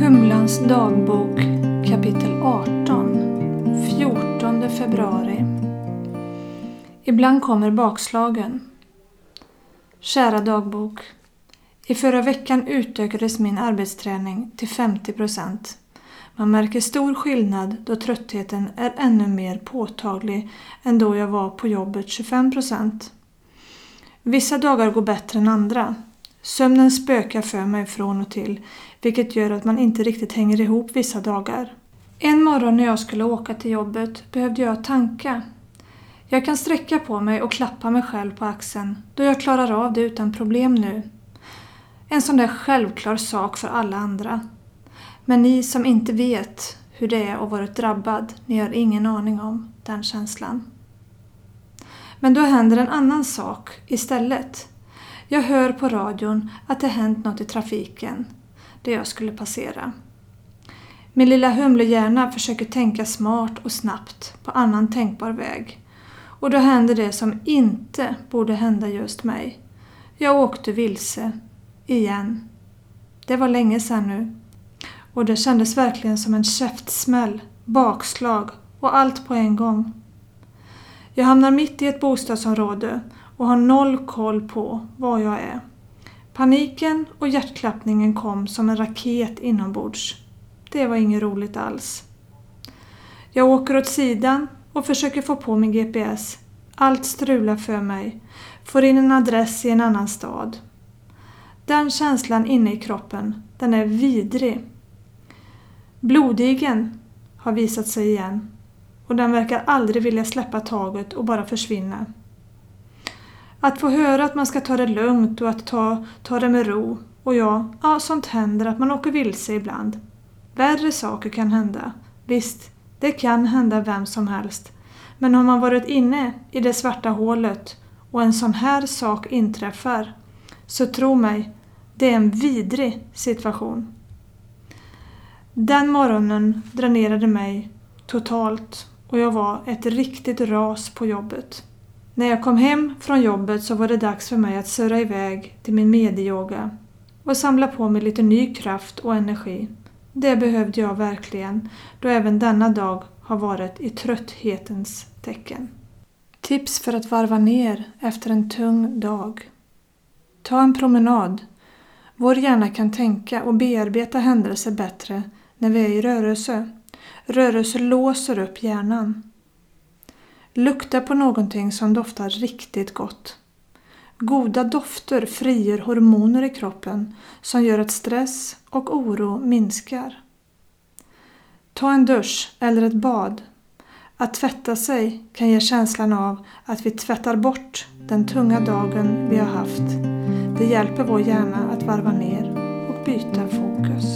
Humlans dagbok kapitel 18 14 februari Ibland kommer bakslagen. Kära dagbok. I förra veckan utökades min arbetsträning till 50 procent. Man märker stor skillnad då tröttheten är ännu mer påtaglig än då jag var på jobbet 25 procent. Vissa dagar går bättre än andra. Sömnen spökar för mig från och till vilket gör att man inte riktigt hänger ihop vissa dagar. En morgon när jag skulle åka till jobbet behövde jag tanka. Jag kan sträcka på mig och klappa mig själv på axeln då jag klarar av det utan problem nu. En sån där självklar sak för alla andra. Men ni som inte vet hur det är att vara drabbad, ni har ingen aning om den känslan. Men då händer en annan sak istället. Jag hör på radion att det hänt något i trafiken där jag skulle passera. Min lilla humlehjärna försöker tänka smart och snabbt på annan tänkbar väg. Och då händer det som inte borde hända just mig. Jag åkte vilse. Igen. Det var länge sedan nu. Och det kändes verkligen som en käftsmäll, bakslag och allt på en gång. Jag hamnar mitt i ett bostadsområde och har noll koll på var jag är. Paniken och hjärtklappningen kom som en raket inombords. Det var inget roligt alls. Jag åker åt sidan och försöker få på min GPS. Allt strular för mig. Får in en adress i en annan stad. Den känslan inne i kroppen, den är vidrig. Blodigen har visat sig igen och den verkar aldrig vilja släppa taget och bara försvinna. Att få höra att man ska ta det lugnt och att ta, ta det med ro. Och ja, ja, sånt händer att man åker vilse ibland. Värre saker kan hända. Visst, det kan hända vem som helst. Men har man varit inne i det svarta hålet och en sån här sak inträffar, så tro mig, det är en vidrig situation. Den morgonen dränerade mig totalt och jag var ett riktigt ras på jobbet. När jag kom hem från jobbet så var det dags för mig att surra iväg till min medieyoga och samla på mig lite ny kraft och energi. Det behövde jag verkligen då även denna dag har varit i trötthetens tecken. Tips för att varva ner efter en tung dag. Ta en promenad. Vår hjärna kan tänka och bearbeta händelser bättre när vi är i rörelse. Rörelse låser upp hjärnan. Lukta på någonting som doftar riktigt gott. Goda dofter frigör hormoner i kroppen som gör att stress och oro minskar. Ta en dusch eller ett bad. Att tvätta sig kan ge känslan av att vi tvättar bort den tunga dagen vi har haft. Det hjälper vår hjärna att varva ner och byta fokus.